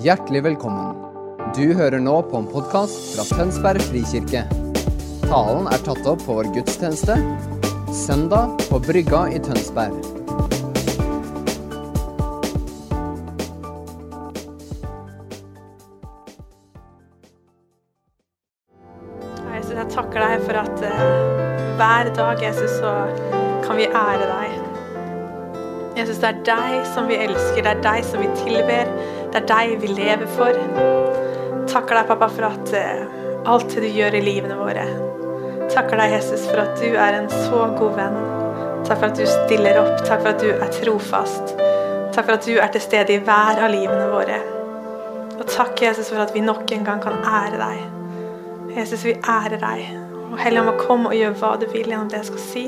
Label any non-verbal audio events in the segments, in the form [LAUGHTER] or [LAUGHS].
Hjertelig velkommen. Du hører nå på en podkast fra Tønsberg frikirke. Talen er tatt opp på vår gudstjeneste søndag på Brygga i Tønsberg. Jeg takker deg for at eh, hver dag, Jesus, så kan vi ære deg. Jesus, det er deg som vi elsker, det er deg som vi tilber, det er deg vi lever for. Takker deg, pappa, for at eh, alt det du gjør i livene våre. Takker deg, Jesus, for at du er en så god venn. Takk for at du stiller opp, takk for at du er trofast. Takk for at du er til stede i hver av livene våre. Og takk, Jesus, for at vi nok en gang kan ære deg. Jesus, vi ærer deg. Og Hellige om å komme og gjøre hva du vil gjennom det jeg skal si.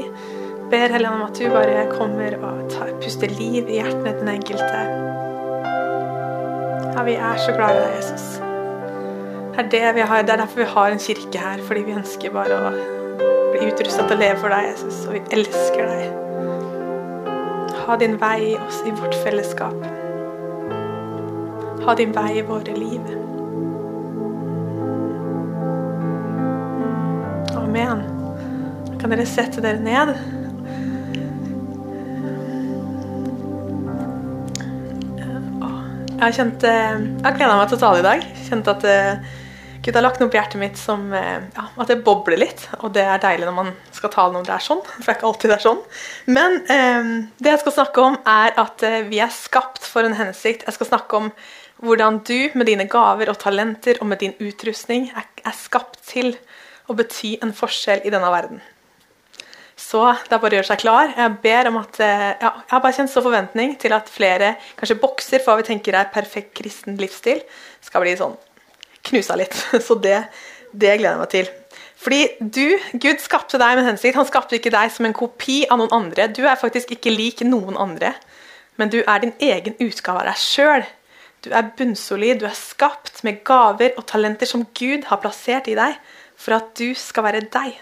Ber Hellige om at du bare kommer og tar, puster liv i hjertene til den enkelte. Vi er så glad i deg, Jesus. Det er, det, vi har, det er derfor vi har en kirke her, fordi vi ønsker bare å bli utrustet til å leve for deg, Jesus. Og vi elsker deg. Ha din vei i oss, i vårt fellesskap. Ha din vei i våre liv. Amen. Kan dere sette dere ned? Jeg har kjent eh, Jeg gleda meg til å tale i dag. Kjent at eh, Gud har lagt noe på hjertet mitt som eh, ja, at det bobler litt. Og det er deilig når man skal tale når det er sånn. For det er ikke alltid det er sånn. Men eh, det jeg skal snakke om, er at vi er skapt for en hensikt. Jeg skal snakke om hvordan du med dine gaver og talenter og med din utrustning er, er skapt til å bety en forskjell i denne verden. Så det er bare å gjøre seg klar. Jeg ber om at, ja, jeg har bare kjent så forventning til at flere kanskje bokser for hva vi tenker er perfekt kristen livsstil, skal bli sånn knusa litt. [LAUGHS] Så det, det gleder jeg meg til. Fordi du, Gud skapte deg med hensikt. Han skapte ikke deg som en kopi av noen andre. Du er faktisk ikke lik noen andre, men du er din egen utgave av deg sjøl. Du er bunnsolid, du er skapt med gaver og talenter som Gud har plassert i deg for at du skal være deg.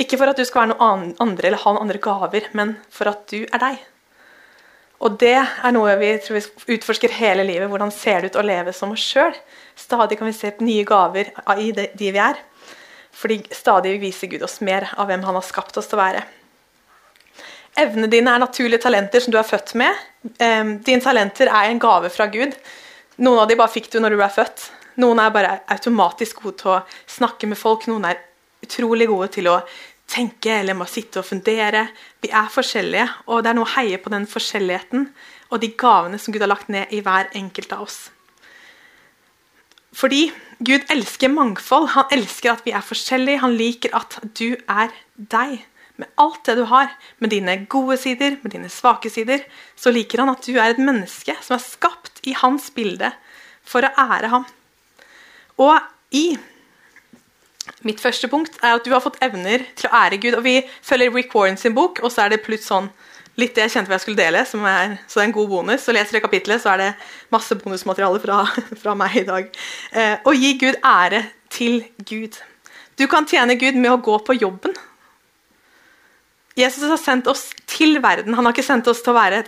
Ikke for at du skal være noen andre eller ha noen andre gaver, men for at du er deg. Og det er noe vi tror vi utforsker hele livet. Hvordan ser det ut å leve som oss sjøl? Stadig kan vi se nye gaver i de vi er. Fordi stadig viser Gud oss mer av hvem han har skapt oss til å være. Evnene dine er naturlige talenter som du er født med. Dine talenter er en gave fra Gud. Noen av dem bare fikk du når du ble født. Noen er bare automatisk gode til å snakke med folk. Noen er utrolig gode til å tenke eller må sitte og fundere. Vi er forskjellige, og det er noe å heie på den forskjelligheten og de gavene som Gud har lagt ned i hver enkelt av oss. Fordi Gud elsker mangfold. Han elsker at vi er forskjellige. Han liker at du er deg. Med alt det du har, med dine gode sider, med dine svake sider, så liker han at du er et menneske som er skapt i hans bilde for å ære ham. Og i Mitt første punkt er at du har fått evner til å ære Gud. og Vi følger Rick Warren sin bok, og så er det plutselig sånn litt det jeg kjente jeg skulle dele. Er, så det er en god bonus. Så leser du kapittelet, så er det masse bonusmateriale fra, [LAUGHS] fra meg i dag. Eh, å gi Gud ære til Gud. Du kan tjene Gud med å gå på jobben. Jesus har sendt oss til verden. Han har ikke sendt oss til å være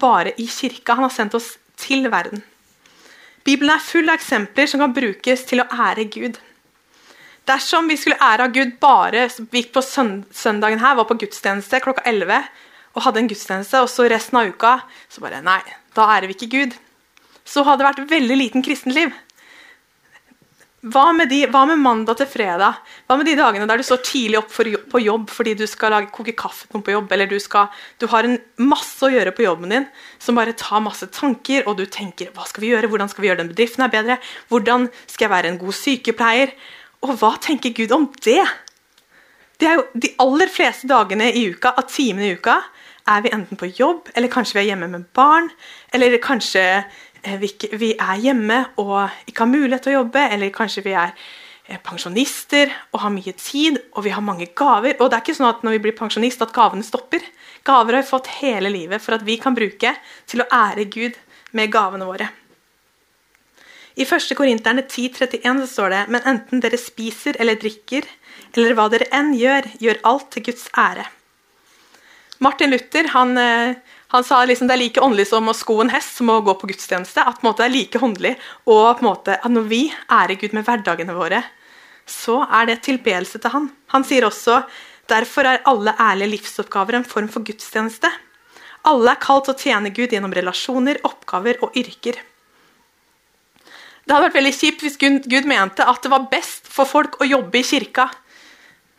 bare i kirka. Han har sendt oss til verden. Bibelen er full av eksempler som kan brukes til å ære Gud. Dersom vi skulle ære av Gud bare Vi gikk på søndagen her, var på gudstjeneste klokka 11 og hadde en gudstjeneste, og så resten av uka så bare Nei, da ærer vi ikke Gud. Så hadde det vært veldig liten kristenliv. Hva med, de, hva med, mandag til fredag? Hva med de dagene der du står tidlig opp for, på jobb fordi du skal lage, koke kaffe på jobb, eller du, skal, du har en masse å gjøre på jobben din som bare tar masse tanker, og du tenker hva skal vi gjøre, hvordan skal vi gjøre den bedriften her bedre, hvordan skal jeg være en god sykepleier? Og hva tenker Gud om det? Det er jo De aller fleste dagene i uka, av timene i uka er vi enten på jobb, eller kanskje vi er hjemme med barn, eller kanskje eh, vi, er hjemme og ikke har mulighet til å jobbe, eller kanskje vi er eh, pensjonister og har mye tid og vi har mange gaver. Og det er ikke sånn at når vi blir pensjonist at gavene stopper. Gaver har vi fått hele livet for at vi kan bruke til å ære Gud med gavene våre. I 1. Korinterne 10,31 står det men enten dere spiser eller drikker, eller hva dere enn gjør, gjør alt til Guds ære. Martin Luther han, eh, han sa liksom det er like åndelig som å sko en hest som å gå på gudstjeneste. At på en måte det er like åndelig, og på en måte at når vi ærer Gud med hverdagene våre, så er det tilbedelse til han. Han sier også derfor er alle ærlige livsoppgaver en form for gudstjeneste. Alle er kalt til å tjene Gud gjennom relasjoner, oppgaver og yrker. Det hadde vært veldig kjipt hvis Gud mente at det var best for folk å jobbe i kirka.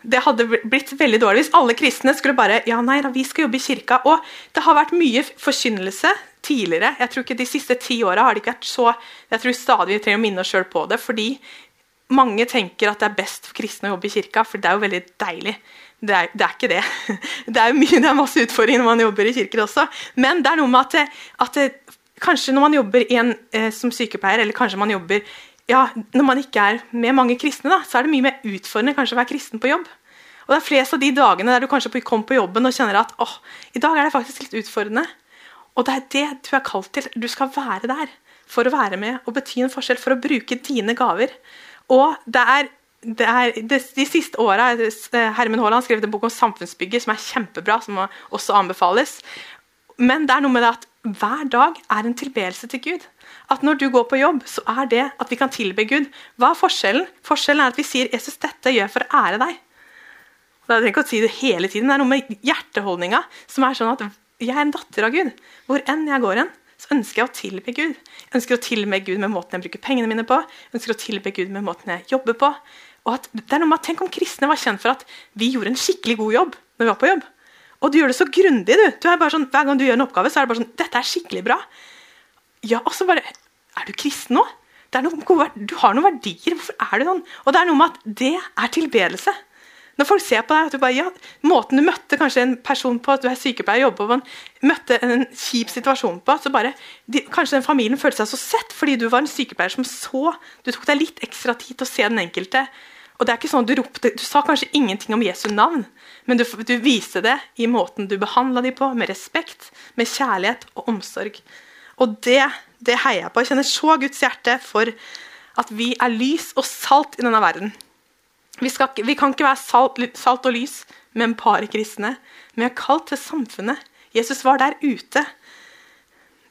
Det hadde blitt veldig dårlig hvis alle kristne skulle bare ja, nei da, vi skal jobbe i kirka. Og det har vært mye forkynnelse tidligere. Jeg tror ikke De siste ti åra har det ikke vært så Jeg tror stadig vi trenger å minne oss sjøl på det. fordi mange tenker at det er best for kristne å jobbe i kirka, for det er jo veldig deilig. Det er, det er ikke det. [LAUGHS] Det er, mye, det er masse utfordringer når man jobber i kirker også. Men det er noe med at, at kanskje når man jobber en, eh, som sykepleier, eller kanskje man jobber ja, Når man ikke er med mange kristne, da, så er det mye mer utfordrende kanskje å være kristen på jobb. Og det er flest av de dagene der du kanskje kommer på jobben og kjenner at åh, i dag er det faktisk litt utfordrende. Og det er det du er kalt til. Du skal være der for å være med og bety en forskjell, for å bruke dine gaver. Og det er, det er det, De siste åra Hermen Haaland skrevet en bok om samfunnsbygger som er kjempebra, som også anbefales. Men det er noe med det at hver dag er en tilbedelse til Gud. At når du går på jobb, så er det at vi kan tilbe Gud. Hva er forskjellen? Forskjellen er at vi sier 'Jesus, dette gjør for å ære deg'. Da trenger ikke å si det hele tiden. Det er noe med hjerteholdninga som er sånn at jeg er en datter av Gud. Hvor enn jeg går hen, så ønsker jeg å tilbe Gud. Jeg ønsker å tilbe Gud med måten jeg bruker pengene mine på. Jeg ønsker å tilbe Gud med måten jeg jobber på. Og at, det er noe med at Tenk om kristne var kjent for at vi gjorde en skikkelig god jobb når vi var på jobb. Og du gjør det så grundig, du. du er bare sånn, hver gang du gjør en oppgave, så er det bare sånn Dette er skikkelig bra. Ja, og så bare Er du kristen nå? Noe, du har noen verdier. Hvorfor er du sånn? Og det er noe med at det er tilbedelse. Når folk ser på deg, at du bare, ja, Måten du møtte kanskje en person på, at du er sykepleier jobber på møtte en kjip situasjon på så bare, de, Kanskje den familien følte seg så sett fordi du var en sykepleier som så Du tok deg litt ekstra tid til å se den enkelte. Og det er ikke sånn Du ropte, du sa kanskje ingenting om Jesu navn, men du, du viste det i måten du behandla dem på, med respekt, med kjærlighet og omsorg. Og det, det heier jeg på. Jeg kjenner så Guds hjerte for at vi er lys og salt i denne verden. Vi, skal, vi kan ikke være salt, salt, og lys, men bare kristne. Vi er kalt til samfunnet. Jesus var der ute.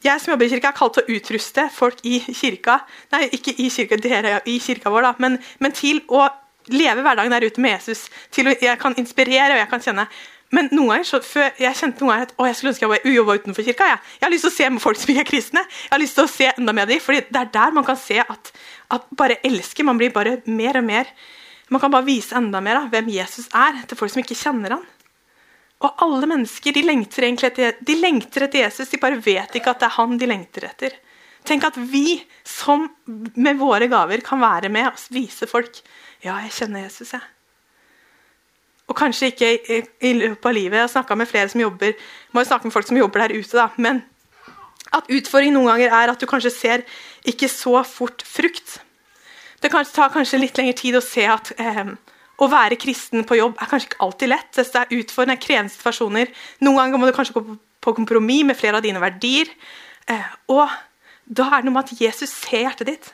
Jeg som jobber i kirka, er kalt til å utruste folk i kirka. Nei, ikke i kirka, dere i kirka vår, da, men, men til å leve hverdagen der ute med Jesus. til å, Jeg kan inspirere og jeg kan kjenne. Men noen ganger, så før, jeg kjente noen ganger at å, jeg skulle ønske jeg jobba utenfor kirka. Jeg. jeg har lyst til å se folk som ikke er kristne. Jeg har lyst til å se enda mer dem, fordi Det er der man kan se at, at bare elsker. Man blir bare mer og mer Man kan bare vise enda mer av hvem Jesus er, til folk som ikke kjenner han. Og alle mennesker de lengter egentlig etter, de lengter etter Jesus, de bare vet ikke at det er han de lengter etter. Tenk at vi som med våre gaver kan være med og vise folk ja, jeg kjenner Jesus, jeg. Og kanskje ikke i, i løpet av livet. Jeg har snakka med flere som jobber må jo snakke med folk som jobber der ute, da. Men at utfordringen noen ganger er at du kanskje ser ikke så fort frukt. Det kan ta kanskje litt lengre tid å se at eh, å være kristen på jobb er kanskje ikke alltid lett. Det er utfordrende, krevende situasjoner. Noen ganger må du kanskje gå på kompromiss med flere av dine verdier. Eh, og da er det noe med at Jesus ser hjertet ditt.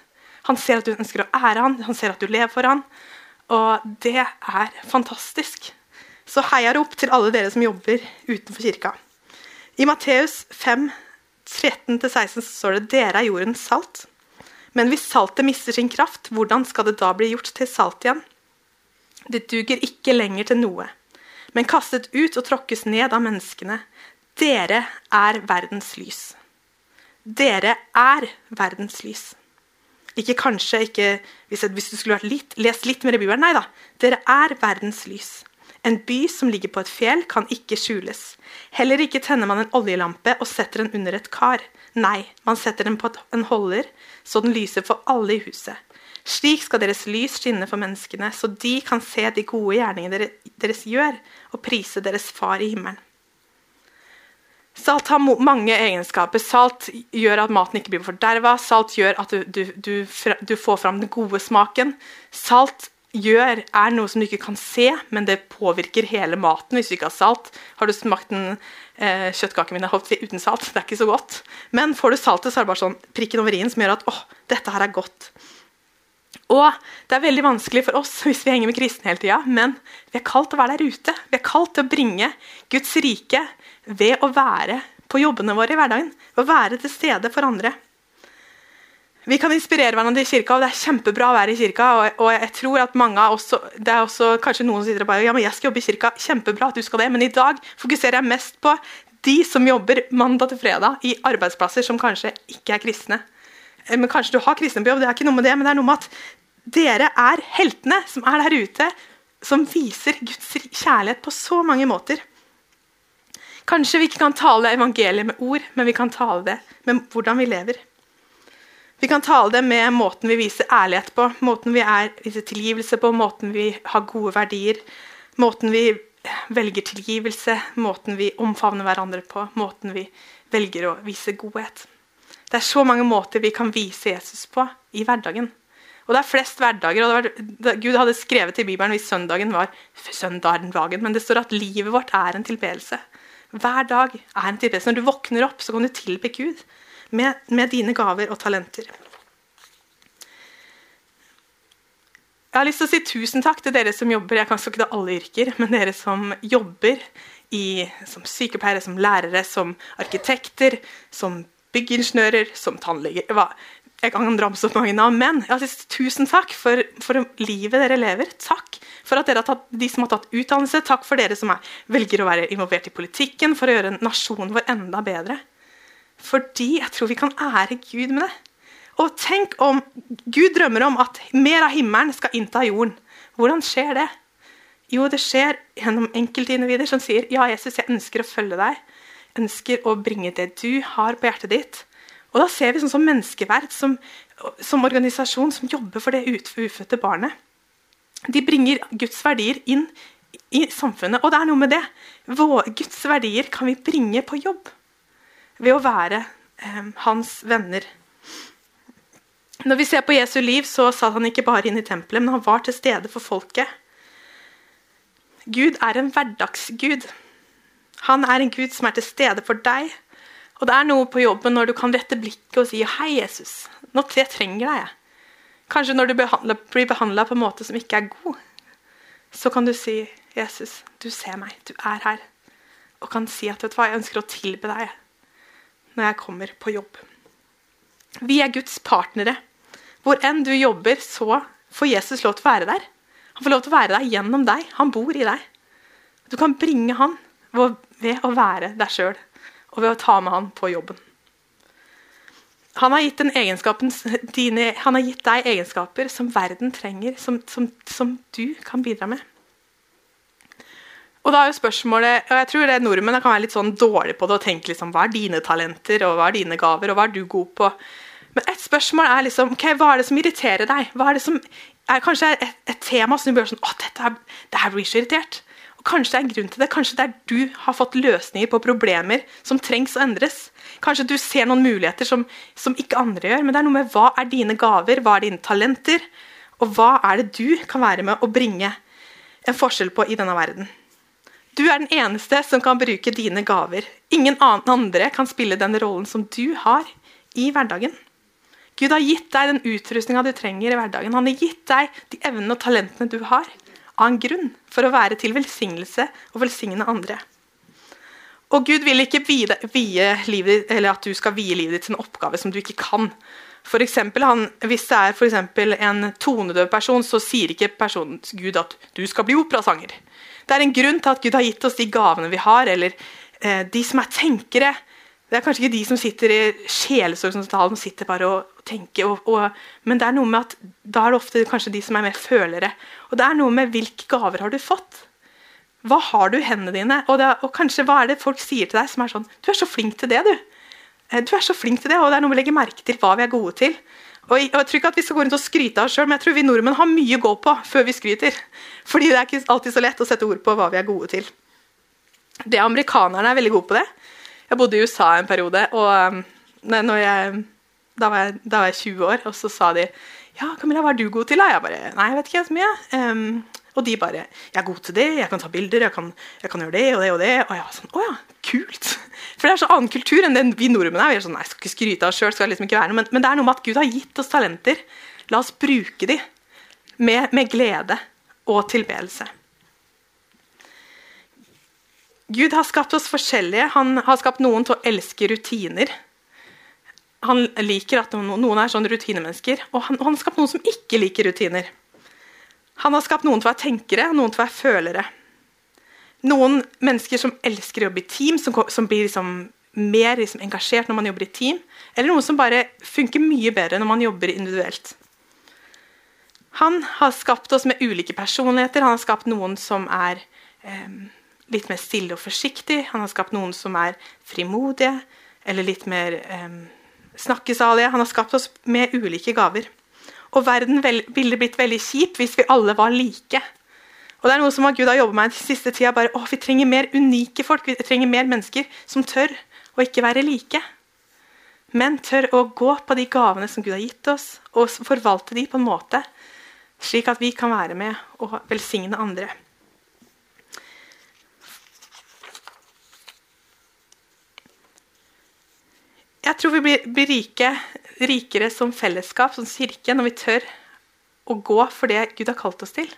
Han ser at du ønsker å ære han, han ser at du lever for han. Og det er fantastisk. Så heier opp til alle dere som jobber utenfor kirka. I Matteus 5, 13-16 står det dere er jordens salt. Men hvis saltet mister sin kraft, hvordan skal det da bli gjort til salt igjen? Det duger ikke lenger til noe, men kastet ut og tråkkes ned av menneskene. Dere er verdens lys. Dere er verdens lys. Ikke kanskje, ikke hvis, du skulle litt, lest litt mer i Bibelen. Nei da. Dere er verdens lys. En by som ligger på et fjell, kan ikke skjules. Heller ikke tenner man en oljelampe og setter den under et kar. Nei, man setter den på en holder, så den lyser for alle i huset. Slik skal deres lys skinne for menneskene, så de kan se de gode gjerningene deres gjør, og prise deres Far i himmelen. Salt har mange egenskaper. Salt gjør at maten ikke blir forderva. Salt gjør at du, du, du, du, får fram den gode smaken. Salt gjør, er noe som du ikke kan se, men det påvirker hele maten. Hvis du ikke har salt, har du smakt den eh, kjøttkaken min uten salt. Det er ikke så godt. Men får du saltet, så er det bare sånn prikken over i-en som gjør at åh, dette her er godt. Og det er veldig vanskelig for oss [LAUGHS] hvis vi henger med kristne hele tida, men vi er kalt til å være der ute. Vi er kalt til å bringe Guds rike ved å være på jobbene våre i hverdagen. Ved å være til stede for andre. Vi kan inspirere hverandre i kirka, og det er kjempebra å være i kirka. Og, og jeg tror at mange av oss, Det er også kanskje noen som sitter og bare ja, men jeg skal jobbe i kirka. Kjempebra at du skal det, men i dag fokuserer jeg mest på de som jobber mandag til fredag i arbeidsplasser som kanskje ikke er kristne. Eh, men Kanskje du har kristne på jobb, det er ikke noe med det, men det er noe med at dere er heltene som er der ute, som viser Guds kjærlighet på så mange måter. Kanskje vi ikke kan tale evangeliet med ord, men vi kan tale det med hvordan vi lever. Vi kan tale det med måten vi viser ærlighet på, måten vi er, viser tilgivelse på, måten vi har gode verdier, måten vi velger tilgivelse, måten vi omfavner hverandre på, måten vi velger å vise godhet. Det er så mange måter vi kan vise Jesus på i hverdagen. Og det er flest hverdager. og var, Gud hadde skrevet i Bibelen hvis søndagen var søndagen, men det står at livet vårt er en tilbedelse. Hver dag er en tilbedelse. Når du våkner opp, så kan du tilbe Gud med, med dine gaver og talenter. Jeg har lyst til å si tusen takk til dere som jobber jeg kan ikke alle yrker, men dere som jobber i, som sykepleiere, som lærere, som arkitekter, som byggingeniører, som tannleger Jeg kan ramse så mange navn, men jeg har lyst tusen takk for, for, livet dere lever. Takk for at dere har tatt, de som har tatt utdannelse. Takk for dere som er, velger å være involvert i politikken for å gjøre nasjonen vår enda bedre. Fordi jeg tror vi kan ære Gud med det. Og tenk om Gud drømmer om at mer av himmelen skal innta jorden. Hvordan skjer det? Jo, det skjer gjennom enkeltindivider som sier ja, Jesus, jeg ønsker å følge deg. Jeg ønsker å bringe det du har på hjertet ditt. Og da ser vi sånn som Menneskeverd, som, som organisasjon som jobber for det ufødte barnet. De bringer Guds verdier inn i samfunnet. Og det er noe med det. Guds verdier kan vi bringe på jobb ved å være eh, hans venner. Når vi ser på Jesu liv, så satt han ikke bare inn i tempelet, men han var til stede for folket. Gud er en hverdagsgud. Han er en gud som er til stede for deg. Og det er noe på jobben når du kan rette blikket og si 'Hei, Jesus, nå jeg trenger deg'. Kanskje når du behandler, blir behandla på en måte som ikke er god, så kan du si 'Jesus, du ser meg, du er her'. Og kan si at vet du hva, jeg ønsker å tilbe deg når jeg kommer på jobb. Vi er Guds partnere. Hvor enn du jobber, så får Jesus lov til å være der. Han får lov til å være der gjennom deg. Han bor i deg. Du kan bringe han ved å være deg sjøl og ved å ta med han på jobben. Han har, dine, han har gitt, deg egenskaper som verden trenger, som, som, som du kan bidra med. Og da er jo spørsmålet, og jeg tror det Nordmenn kan være litt sånn dårlige på det og tenke liksom, hva er dine talenter og hva er dine gaver, og hva er du god på. Men et spørsmål er liksom, okay, hva er det som irriterer deg? Hva er det som er kanskje et, et tema som du blir sånn, å, dette er, det her blir så irritert. Kanskje det er en grunn til det. Kanskje det er du har fått løsninger på problemer som trengs å endres. Kanskje du ser noen muligheter som, som ikke andre gjør. Men det er noe med hva er dine gaver, hva er dine talenter, og hva er det du kan være med å bringe en forskjell på i denne verden. Du er den eneste som kan bruke dine gaver. Ingen andre kan spille den rollen som du har i hverdagen. Gud har gitt deg den utrustninga du trenger i hverdagen. Han har gitt deg de evnene og talentene du har, av en grunn, for å være til velsignelse og velsigne andre. Og Gud vil ikke vie, vie livet, at du skal vie livet ditt til en oppgave som du ikke kan. For eksempel, han, hvis det er for en tonedøv person, så sier ikke personen Gud at du skal bli operasanger. Det er en grunn til at Gud har gitt oss de gavene vi har, eller eh, de som er tenkere. Det er kanskje ikke de som sitter i sjelesorgssamtalen og sitter bare og tenker, og, og, men det er noe med at da er det ofte kanskje de som er mer følere. Og det er noe med hvilke gaver har du fått? Hva har du i hendene dine? Og, det, og kanskje hva er det folk sier til deg som er sånn Du er så flink til det, du. Eh, du er så flink til det, og det er noe med å legge merke til hva vi er gode til. Og jeg, tror ikke at vi skal gå rundt og skryte av oss sjøl, men jeg tror vi nordmenn har mye å gå på før vi skryter. [LAUGHS] Fordi det er ikke alltid så lett å sette ord på hva vi er gode til. Det Amerikanerne er veldig gode på det. Jeg bodde i USA en periode, og når jeg, da, var jeg, da, var jeg, 20 år, og så sa de ja, Camilla, hva er du god til? da? Jeg bare Nei, jeg vet ikke så mye. Um, og de bare Jeg er god til det, jeg kan ta bilder, jeg kan, jeg kan gjøre det og det og det. Og jeg var sånn Å ja, kult. For det er så annen kultur enn den vi nordmenn er. Vi er sånn, nei, skal ikke skryte av oss sjøl, liksom ikke være men, men, det er noe med at Gud har gitt oss talenter. La oss bruke dem med, med glede og tilbedelse. Gud har skapt oss forskjellige. Han har skapt noen til å elske rutiner. Han liker at noen, er sånn rutinemennesker, og han, og han har skapt noen som ikke liker rutiner. Han har skapt noen til å være tenkere, noen til å være følere. Noen mennesker som elsker å jobbe i team, som, som blir liksom mer liksom engasjert når man jobber i team. Eller noen som bare funker mye bedre når man jobber individuelt. Han har skapt oss med ulike personligheter. Han har skapt noen som er eh, litt mer stille og forsiktig. Han har skapt noen som er frimodige eller litt mer eh, snakkesalige. Han har skapt oss med ulike gaver. Og verden ville blitt veldig kjip hvis vi alle var like. Og det er noe som Gud har jobbet med den siste tida. Bare, å, vi trenger mer unike folk. Vi trenger mer mennesker som tør å ikke være like. Men tør å gå på de gavene som Gud har gitt oss, og forvalte de på en måte slik at vi kan være med og velsigne andre. Jeg tror vi blir, blir rike, rikere som fellesskap, som kirke, når vi tør å gå for det Gud har kalt oss til.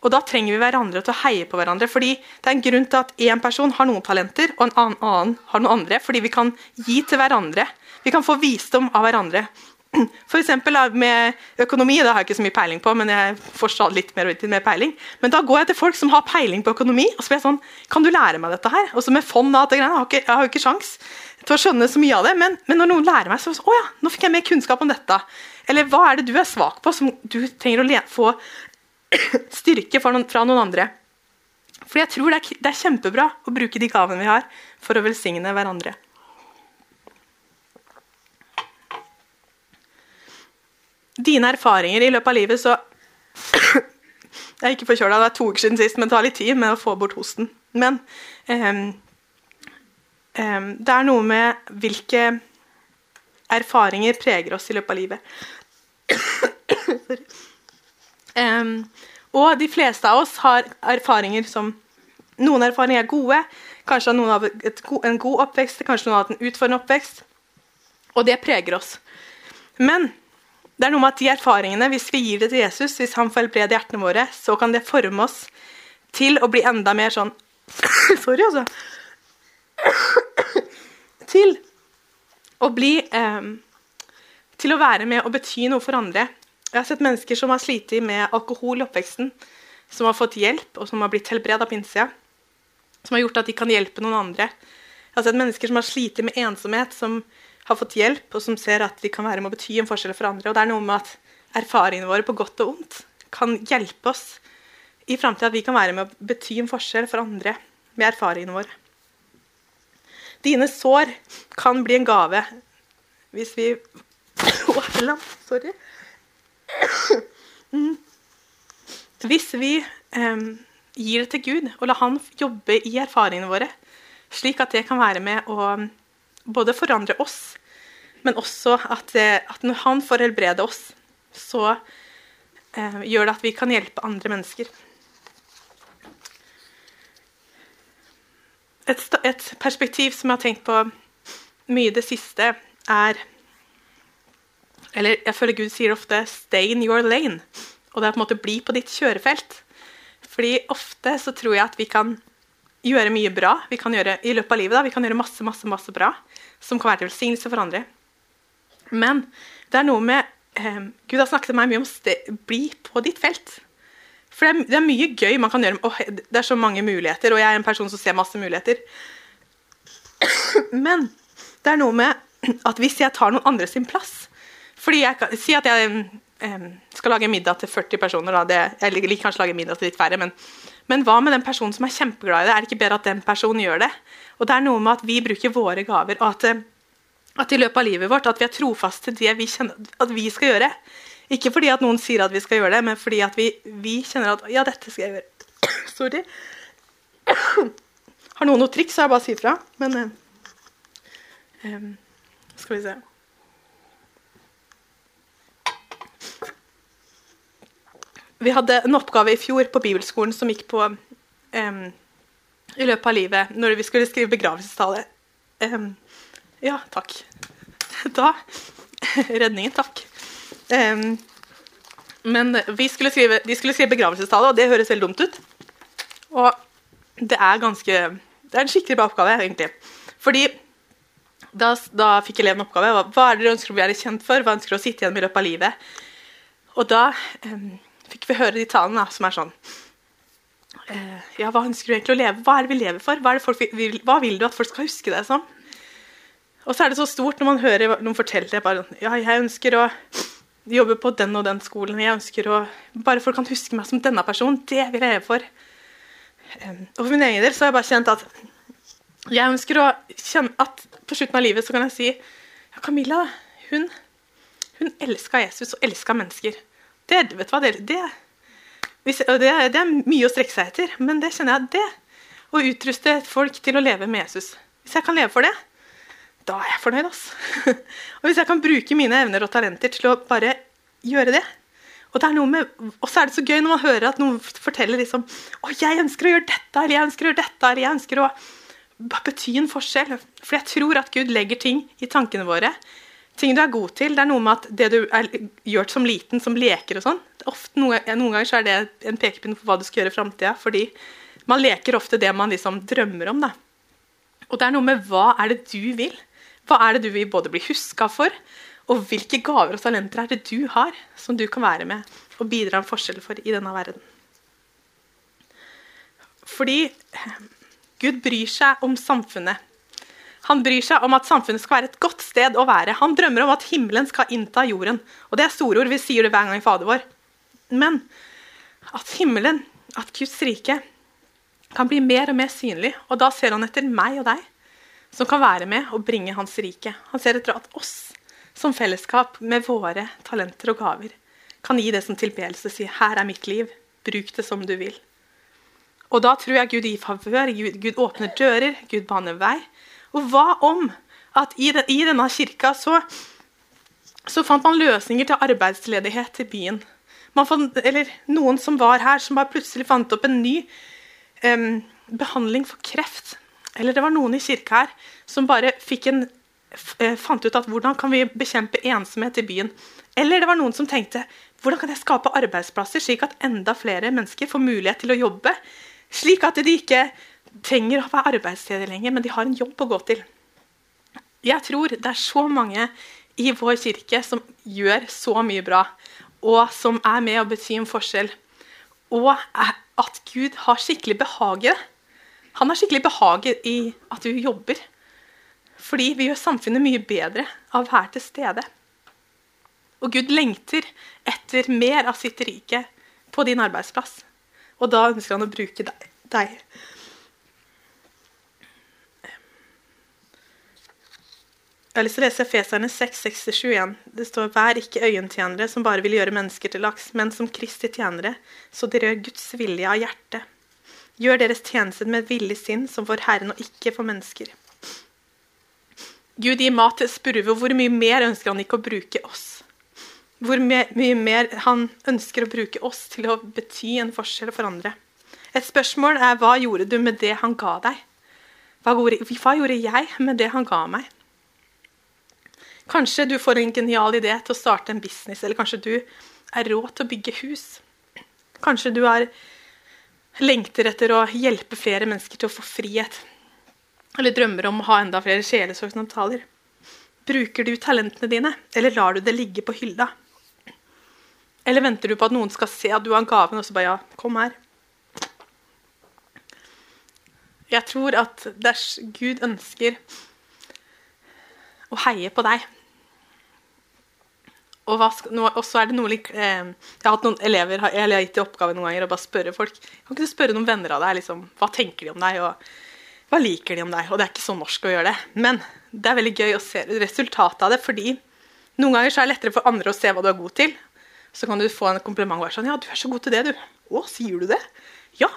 Og Da trenger vi hverandre til å heie på hverandre. fordi Det er en grunn til at én person har noen talenter, og en annen, har noen andre. Fordi vi kan gi til hverandre. Vi kan få visdom av hverandre. F.eks. med økonomi, det har jeg ikke så mye peiling på, men jeg får litt mer, mer peiling. Men da går jeg til folk som har peiling på økonomi, og så blir jeg sånn Kan du lære meg dette her? Og så med fond og alt det greiene. Jeg har ikke, jeg har ikke sjans til å skjønne så mye av det, men, men når noen lærer meg, så Å ja, nå fikk jeg mer kunnskap om dette. Eller hva er det du er svak på, som du trenger å få [CLEARS THROAT] styrke noen, fra noen andre? For jeg tror det er, det er kjempebra å bruke de gavene vi har, for å velsigne hverandre. Dine erfaringer i løpet av livet, så [COUGHS] Jeg er ikke forkjøla, det er to uker siden sist, men det tar litt tid med å få bort hosten. Men um, um, det er noe med hvilke erfaringer preger oss i løpet av livet. [COUGHS] um, og de fleste av oss har erfaringer som Noen erfaringer er gode, kanskje har noen av en god oppvekst, kanskje noen hatt en utfordrende oppvekst. Og det preger oss. Men det er noe med at de erfaringene, hvis vi gir det til Jesus, hvis han får helbrede hjertene våre, så kan det forme oss til å bli enda mer sånn [COUGHS] Sorry, altså. [COUGHS] Til å bli eh, Til å være med og bety noe for andre. Jeg har sett mennesker som har slitt med alkohol i oppveksten, som har fått hjelp, og som har blitt helbredet av innsida. Som har gjort at de kan hjelpe noen andre. Jeg har sett mennesker som har slitt med ensomhet, som har fått hjelp, og som ser at de kan være med å bety en forskjell for andre. Og det er noe med at erfaringene våre på godt og ondt kan hjelpe oss i framtida. At vi kan være med å bety en forskjell for andre med erfaringene våre. Dine sår kan bli en gave hvis vi [COUGHS] Sorry. Mm. [COUGHS] Hvis vi um, gir det til Gud og lar Han jobbe i erfaringene våre, slik at det kan være med å både forandre oss, men også at, at når Han får helbrede oss, så eh, gjør det at vi kan hjelpe andre mennesker. Et, et perspektiv som jeg har tenkt på mye i det siste, er eller jeg føler Gud sier ofte 'stay in your lane'. Og det er på en måte bli på ditt kjørefelt. Fordi ofte så tror jeg at vi kan gjøre mye bra vi kan gjøre i løpet av livet. Da. Vi kan gjøre masse, masse, masse bra som kan være til velsignelse for andre. Men det er noe med um, Gud har snakket meg mye om å bli på ditt felt. For det er, det er, mye gøy man kan gjøre. Oh, det er så mange muligheter, og jeg er en person som ser masse muligheter. [COUGHS] Men det er noe med [CLEARS THROAT] at hvis jeg tar noen andre sin plass, fordi jeg kan Si at jeg um, skal lage middag til 40 personer. Da. Det, jeg liker kanskje lage middag til litt færre, men, men, hva med den personen som er kjempeglad i det? Er det ikke bedre at den personen gjør det? Og det er noe med at vi bruker våre gaver, og at, eh, at i løpet av livet vårt at vi er trofaste til det vi kjenner at vi skal gjøre. Ikke fordi at noen sier at vi skal gjøre det, men fordi at vi, vi kjenner at ja, dette skal jeg gjøre. [CLEARS THROAT] Sorry. Har noen noe triks, så er det bare å si ifra. Men um, Skal vi se. Vi hadde en oppgave i fjor på bibelskolen som gikk på um, i løpet av livet når vi skulle skrive begravelsestale. Um, ja, takk. [LAUGHS] Da Redningen, takk. Um, men skulle skrive, de skulle skrive begravelsestale, og det høres veldig dumt ut. Og det er ganske Det er en skikkelig bra oppgave, egentlig. Fordi da, da fikk eleven oppgave. Hva, er det dere ønsker å bli kjent for? Hva ønsker dere å sitte igjen med i løpet av livet? Og da um, fikk vi høre de talene som er sånn uh, Ja, hva ønsker du egentlig å leve? Hva er det vi lever for? Hva, vil, hva vil du at folk skal huske deg som? Og så er det så stort når man hører noen fortelle det. bare, ja, jeg ønsker å jobbe på den og den skolen. jeg ønsker å, Bare folk kan huske meg som denne personen. Det vil jeg leve for. Og for min egen del så har jeg bare kjent at jeg ønsker å kjenne at på slutten av livet så kan jeg si ja, Camilla hun, hun elska Jesus og elska mennesker. Det, vet du hva, det, det, det, det, er mye å strekke seg etter, men det kjenner jeg det. Å utruste folk til å leve med Jesus. Hvis jeg kan leve for det, da er jeg fornøyd. Altså. [LAUGHS] og hvis jeg kan bruke mine evner og talenter til å bare gjøre det og, det er noe med, og så er det så gøy når man hører at noen forteller liksom, å, jeg ønsker å gjøre dette, eller jeg ønsker å gjøre dette, eller jeg ønsker å bety en forskjell. For jeg tror at Gud legger ting i tankene våre. Ting du er god til. Det er noe med at det du er gjort som liten, som leker og sånn noen, noen ganger så er det en pekepinn på hva du skal gjøre i framtida. Fordi man leker ofte det man liksom drømmer om. Da. Og det er noe med hva er det du vil? Hva er det du vil både bli huska for? Og hvilke gaver og talenter er det du har som du kan være med og bidra en forskjell for i denne verden? Fordi Gud bryr seg om samfunnet. Han bryr seg om at samfunnet skal være et godt sted å være. Han drømmer om at himmelen skal innta jorden. Og det er store ord. Vi sier det hver gang i Fader vår. Men at himmelen, at Guds rike, kan bli mer og mer synlig. Og da ser han etter meg og deg, som kan være med og bringe hans rike. Han ser etter at oss, som fellesskap, med våre talenter og gaver, kan gi det som tilbedelse. Si 'Her er mitt liv. Bruk det som du vil'. Og da tror jeg Gud gir favør, Gud, Gud, åpner dører, Gud baner vei. Og hva om at i, den, i denne kirka så, så, fant man løsninger til arbeidsledighet i byen? Fant, eller noen som var her, som bare plutselig fant opp en ny um, behandling for kreft. Eller det var noen i kirka her som bare en, uh, fant ut at hvordan kan vi bekjempe ensomhet i byen. Eller det var noen som tenkte hvordan kan jeg skape arbeidsplasser slik at enda flere mennesker får mulighet til å jobbe slik at de ikke trenger å være arbeidsledige lenger, men de har en jobb å gå til. Jeg tror det er så mange i vår kirke som gjør så mye bra, og som er med å bety en forskjell. Og at Gud har skikkelig behag i det. Han har skikkelig behag i at du jobber. Fordi vi gjør samfunnet mye bedre av å være til stede. Og Gud lengter etter mer av sitt rike på din arbeidsplass. Og da ønsker han å bruke deg. Jeg har lyst til å lese Feserne 6,67 igjen. Det står Vær ikke øyentjenere som bare vil gjøre mennesker til laks, men som Kristi tjenere, så dere gjør Guds vilje av hjertet. Gjør deres tjeneste med et villig sinn, som for Herren og ikke for mennesker. Gud gir mat til spurve, og hvor mye mer ønsker han ikke å bruke oss? hvor mye mer han ønsker å bruke oss til å bety en forskjell for andre. Et spørsmål er hva gjorde du med det han ga deg? Hva gjorde, jeg med det han ga meg? Kanskje du får en genial idé til å starte en business, eller kanskje du er råd til å bygge hus. Kanskje du er lengter etter å hjelpe flere mennesker til å få frihet. Eller drømmer om å ha enda flere sjelesorgssamtaler. Bruker du talentene dine, eller lar du det ligge på hylla? Eller venter du på at noen skal se at du har gaven, og så bare ja, kom her? Jeg tror at Gud ønsker å heie på deg. Og, så er det noe eh, Jeg har hatt noen elever jeg har gitt i oppgave noen ganger å bare spørre folk Kan ikke du spørre noen venner av deg liksom, hva tenker de om deg, og hva liker de om deg? Og det er ikke så norsk å gjøre det. Men det er veldig gøy å se resultatet av det, fordi noen ganger så er det lettere for andre å se hva du er god til, så kan du få en kompliment og være sånn Ja, du er så god til det, du. Å, sier du det? Ja,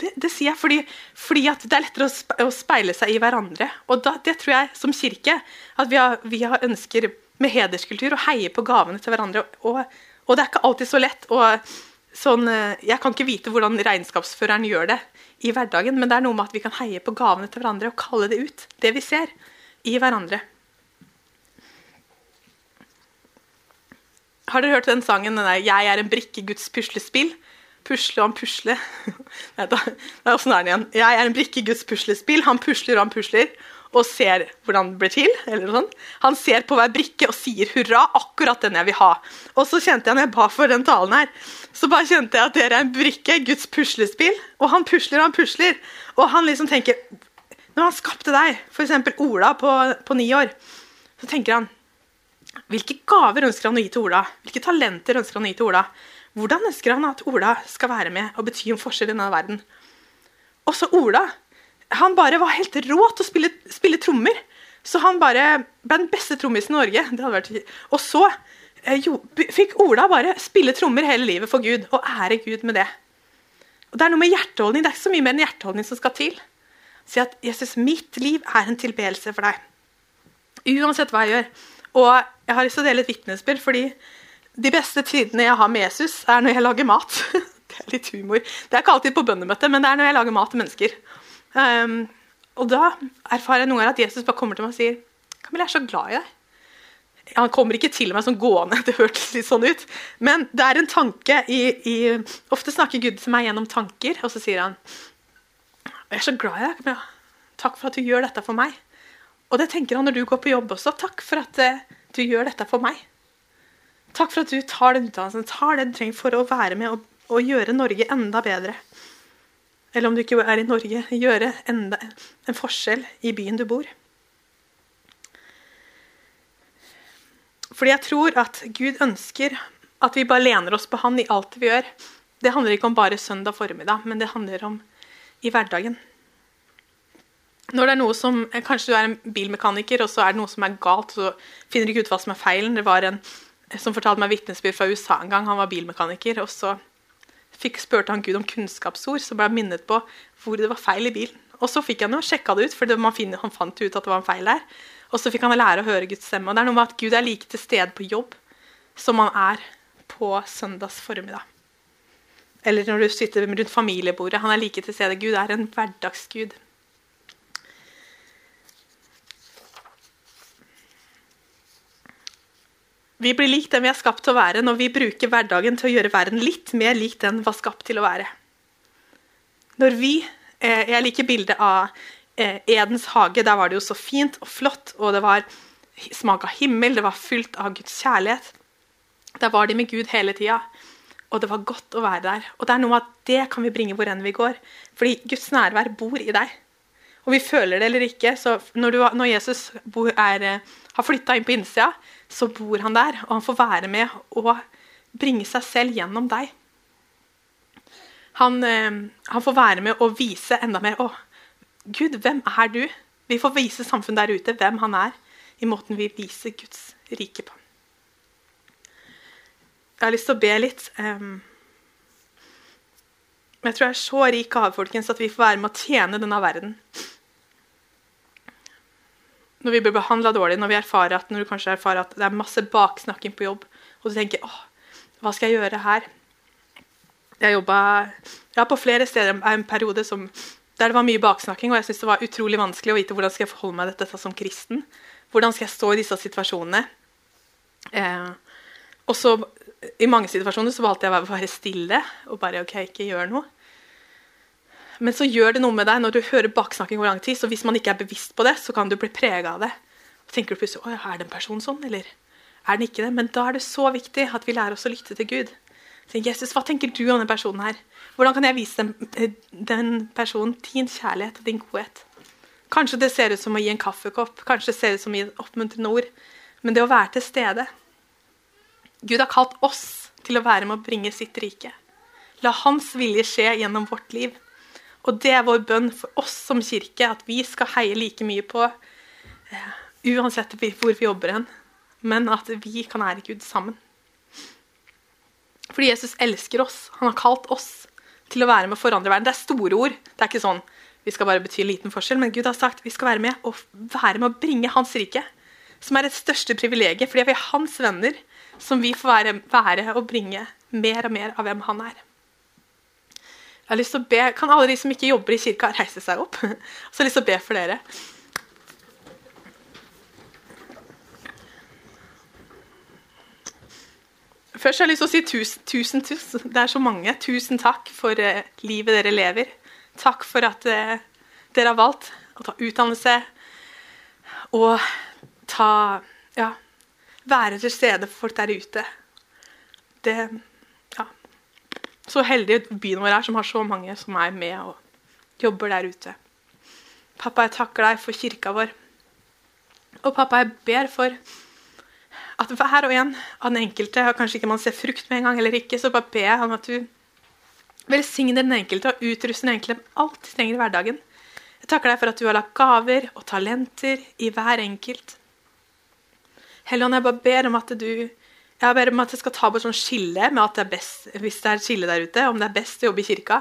det, det sier jeg fordi, fordi det er lettere å speile seg i hverandre. Og da, det tror jeg som kirke at vi har, vi har ønsker med hederskultur og heie på gavene til hverandre. Og, og det er ikke alltid så lett. Og sånn, eh, jeg kan ikke vite hvordan regnskapsføreren gjør det i hverdagen, men det er noe med at vi kan heie på gavene til hverandre og kalle det ut, det vi ser, i hverandre. Har dere hørt den sangen den der, 'Jeg er en brikke i Guds puslespill'? pusle og han pusler. [LAUGHS] Nei, da, åssen er den igjen? Jeg er en brikke i Guds puslespill. Han pusler og han pusler og ser hvordan det blir til. eller sånt. Han ser på hver brikke og sier 'hurra, akkurat den jeg vil ha'. Og så kjente jeg når jeg ba for den talen her, så bare kjente jeg at dere er en brikke, Guds puslespill. Og han pusler og han pusler. Og han liksom tenker Når han skapte deg, f.eks. Ola på, på ni år, så tenker han hvilke gaver ønsker han å gi til Ola? Hvilke talenter ønsker han å gi til Ola? Hvordan ønsker han at Ola skal være med og bety en forskjell i denne verden? Også Ola han bare var helt rå til å spille, spille trommer. Så han bare ble den beste trommisen i Norge. Vært... Og så eh, jo, fikk Ola bare spille trommer hele livet for Gud, og ære Gud med det. Og Det er noe med hjerteholdning, det er ikke så mye mer enn hjerteholdning som skal til. Si at Jesus, mitt liv er en tilbedelse for deg. Uansett hva jeg gjør. Og jeg har lyst til å dele et vitnesbyrd, fordi de beste tidene jeg har med Jesus, er når jeg lager mat. [LAUGHS] det er litt humor. Det er ikke alltid på bønnemøte, men det er når jeg lager mat til mennesker. Um, og da erfarer jeg noen ganger at Jesus bare kommer til meg og sier Camilla, jeg er så glad i deg. Han kommer ikke til meg som gående, [LAUGHS] det hørtes litt sånn ut. Men det er en tanke i, i, Ofte snakker Gud til meg gjennom tanker, og så sier han Jeg er så glad i deg, Camilla. Takk for at du gjør dette for meg. Og det tenker han når du går på jobb også. Takk for at uh, du gjør dette for meg. Takk for at du tar den utdannelsen, tar det du trenger for å være med og, og gjøre Norge enda bedre eller om du ikke er i Norge, gjøre enda en forskjell i byen du bor. Fordi jeg tror at Gud ønsker at vi bare lener oss på Han i alt vi gjør. Det handler ikke om bare søndag formiddag, men det handler om i hverdagen. Når det er noe som, Kanskje du er en bilmekaniker, og så er det noe som er galt, så finner du ikke ut hva som er feilen. Det var en som fortalte meg vitnesbyrd fra USA en gang. Han var bilmekaniker. og så fikk spurte han Gud om kunnskapsord, så ble jeg minnet på hvor det var feil i bilen. Og så fikk han jo sjekka det ut, for han fant ut at det var en feil der. Og så fikk han lære å høre Guds stemme. Og det er noe med at Gud er like til stede på jobb som han er på søndags formiddag. Eller når du sitter rundt familiebordet. Han er like til stede. Gud er en hverdagsgud. Vi blir lik den vi er skapt til å være, når vi bruker hverdagen til å gjøre verden litt mer lik den var skapt til å være. Når vi, eh, Jeg liker bildet av eh, Edens hage. Der var det jo så fint og flott, og det var smak av himmel, det var fylt av Guds kjærlighet. Der var de med Gud hele tida, og det var godt å være der. Og det er noe at det kan vi bringe hvor enn vi går, fordi Guds nærvær bor i deg. Og vi føler det eller ikke, så når, du, når Jesus bor, er, eh, har flytta inn på innsida, så bor han der, og han får være med og bringe seg selv gjennom deg. Han, eh, han får være med og vise enda mer. Å, Gud, hvem er du? Vi får vise samfunnet der ute hvem han er, i måten vi viser Guds rike på. Jeg har lyst til å be litt. Um, jeg tror jeg er så rik gave, folkens, at vi får være med å tjene denne verden når vi blir behandla dårlig, når vi erfarer at, når du kanskje erfarer at det er masse baksnakking på jobb, og du tenker åh, hva skal jeg gjøre her? Jeg jobba ja, på flere steder en periode som, der det var mye baksnakking, og jeg syntes det var utrolig vanskelig å vite hvordan skal jeg forholde meg til dette som kristen. Hvordan skal jeg stå i disse situasjonene? Eh, og så I mange situasjoner så valgte jeg å være stille og bare OK, ikke gjør noe. Men så gjør det noe med deg når du hører baksnakking over lang tid. Så hvis man ikke er bevisst på det, så kan du bli prega av det. Og tenker du plutselig er det en person sånn, eller er den ikke det? Men da er det så viktig at vi lærer oss å lytte til Gud. Tenk, Jesus, hva tenker du om den personen her? Hvordan kan jeg vise den, eh, den personen din kjærlighet og din godhet? Kanskje det ser ut som å gi en kaffekopp, kanskje det ser ut som å gi et oppmuntrende ord. Men det å være til stede Gud har kalt oss til å være med å bringe sitt rike. La Hans vilje skje gjennom vårt liv. Og det er vår bønn for oss som kirke, at vi skal heie like mye på uh, uansett hvor vi jobber hen, men at vi kan ære Gud sammen. Fordi Jesus elsker oss. Han har kalt oss til å være med å forandre verden. Det er store ord. Det er ikke sånn vi skal bare bety liten forskjell, men Gud har sagt vi skal være med og være med å bringe Hans rike. Som er et største privilegiet, fordi vi er hans venner som vi får være, være og bringe mer og mer av hvem han er. Jeg har lyst til å be, Kan alle de som ikke jobber i kirka, reise seg opp? Så [LAUGHS] jeg har lyst til å be for dere. Først har jeg lyst til å si tusen, tusen, tusen. Det er så mange. Tusen takk for eh, livet dere lever. Takk for at eh, dere har valgt å ta utdannelse og ta Ja, være til stede for folk der ute. Det. Så heldig byen vår er som har så mange som er med og jobber der ute. Pappa, jeg takker deg for kirka vår. Og pappa, jeg ber for at hver og en av den enkelte og Kanskje ikke man ser frukt med en gang, eller ikke, så bare ber jeg om at du velsigner den enkelte og utruster den enkelte med alt de trenger i hverdagen. Jeg takker deg for at du har lagt gaver og talenter i hver enkelt. Helligånd, jeg bare ber om at du jeg ber om at jeg skal ta på et sånt skille med at det er best, hvis det er et skille der ute, om det er best å jobbe i kirka.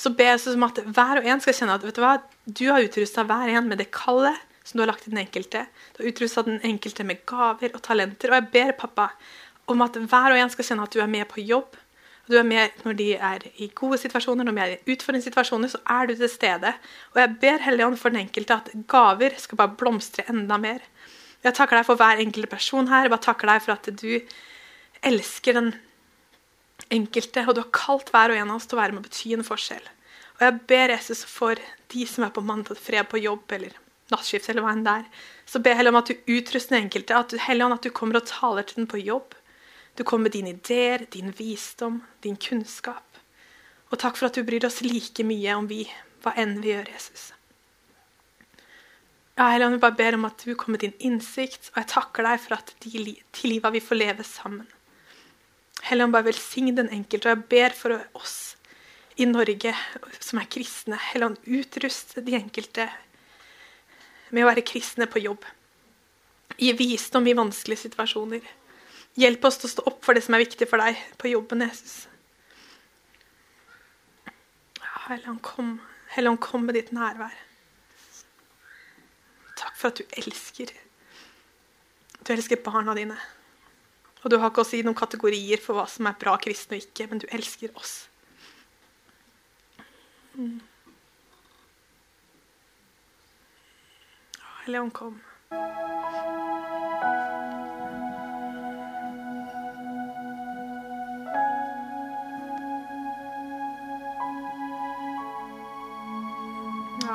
Så ber jeg om at hver og en skal kjenne at vet du hva, du har utrusta hver en med det kallet som du har lagt i den enkelte. Du har utrusta den enkelte med gaver og talenter. Og jeg ber pappa om at hver og en skal kjenne at du er med på jobb. Du er med når de er i gode situasjoner, når de er i utfordrende situasjoner, så er du til stede. Og jeg ber Helligånd for den enkelte at gaver skal bare blomstre enda mer. Jeg takker deg for hver enkelt person her. Jeg bare takker deg for at du elsker den enkelte, og du har kalt hver og en av oss til å være med å bety en forskjell. Og jeg ber Jesus for de som er på mandag fred på jobb eller nattskift, eller hva enn det er. Så ber jeg om at du utruster den enkelte, at du, Helligånd, at du kommer og taler til den på jobb. Du kommer med dine ideer, din visdom, din kunnskap. Og takk for at du bryr oss like mye om vi, hva enn vi gjør, Jesus. Ja, Helligånd, jeg bare ber om at du kommer med din innsikt, og jeg takker deg for at de, til livet vi får leve sammen. Helligånd, bare velsign den enkelte, og jeg ber for oss i Norge som er kristne. Helligånd, utrust de enkelte med å være kristne på jobb. Gi visdom i vanskelige situasjoner. Hjelp oss til å stå opp for det som er viktig for deg på jobben, Jesus. Helligånd, kom. Helligånd, kom med ditt nærvær. Takk for at du elsker. Du elsker barna dine. Og du har ikke å si noen kategorier for hva som er bra kristne og ikke, men du elsker oss. Mm. Leon kom.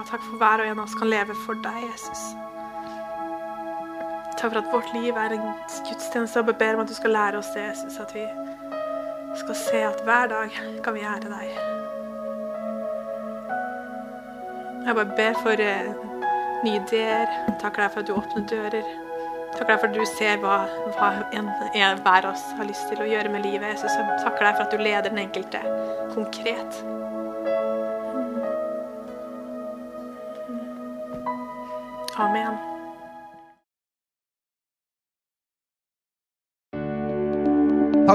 Takk for hver og en av oss kan leve for deg, Jesus. Takk for at vårt liv er en gudstjeneste, og ber om at du skal lære oss det, Jesus. At vi skal se at hver dag kan vi ære deg. Jeg bare ber for eh, nye ideer. Takker deg for at du åpner dører. Takker deg for at du ser hva, hva en, en, hver av oss har lyst til å gjøre med livet. Jesus. Jeg takker deg for at du leder den enkelte konkret.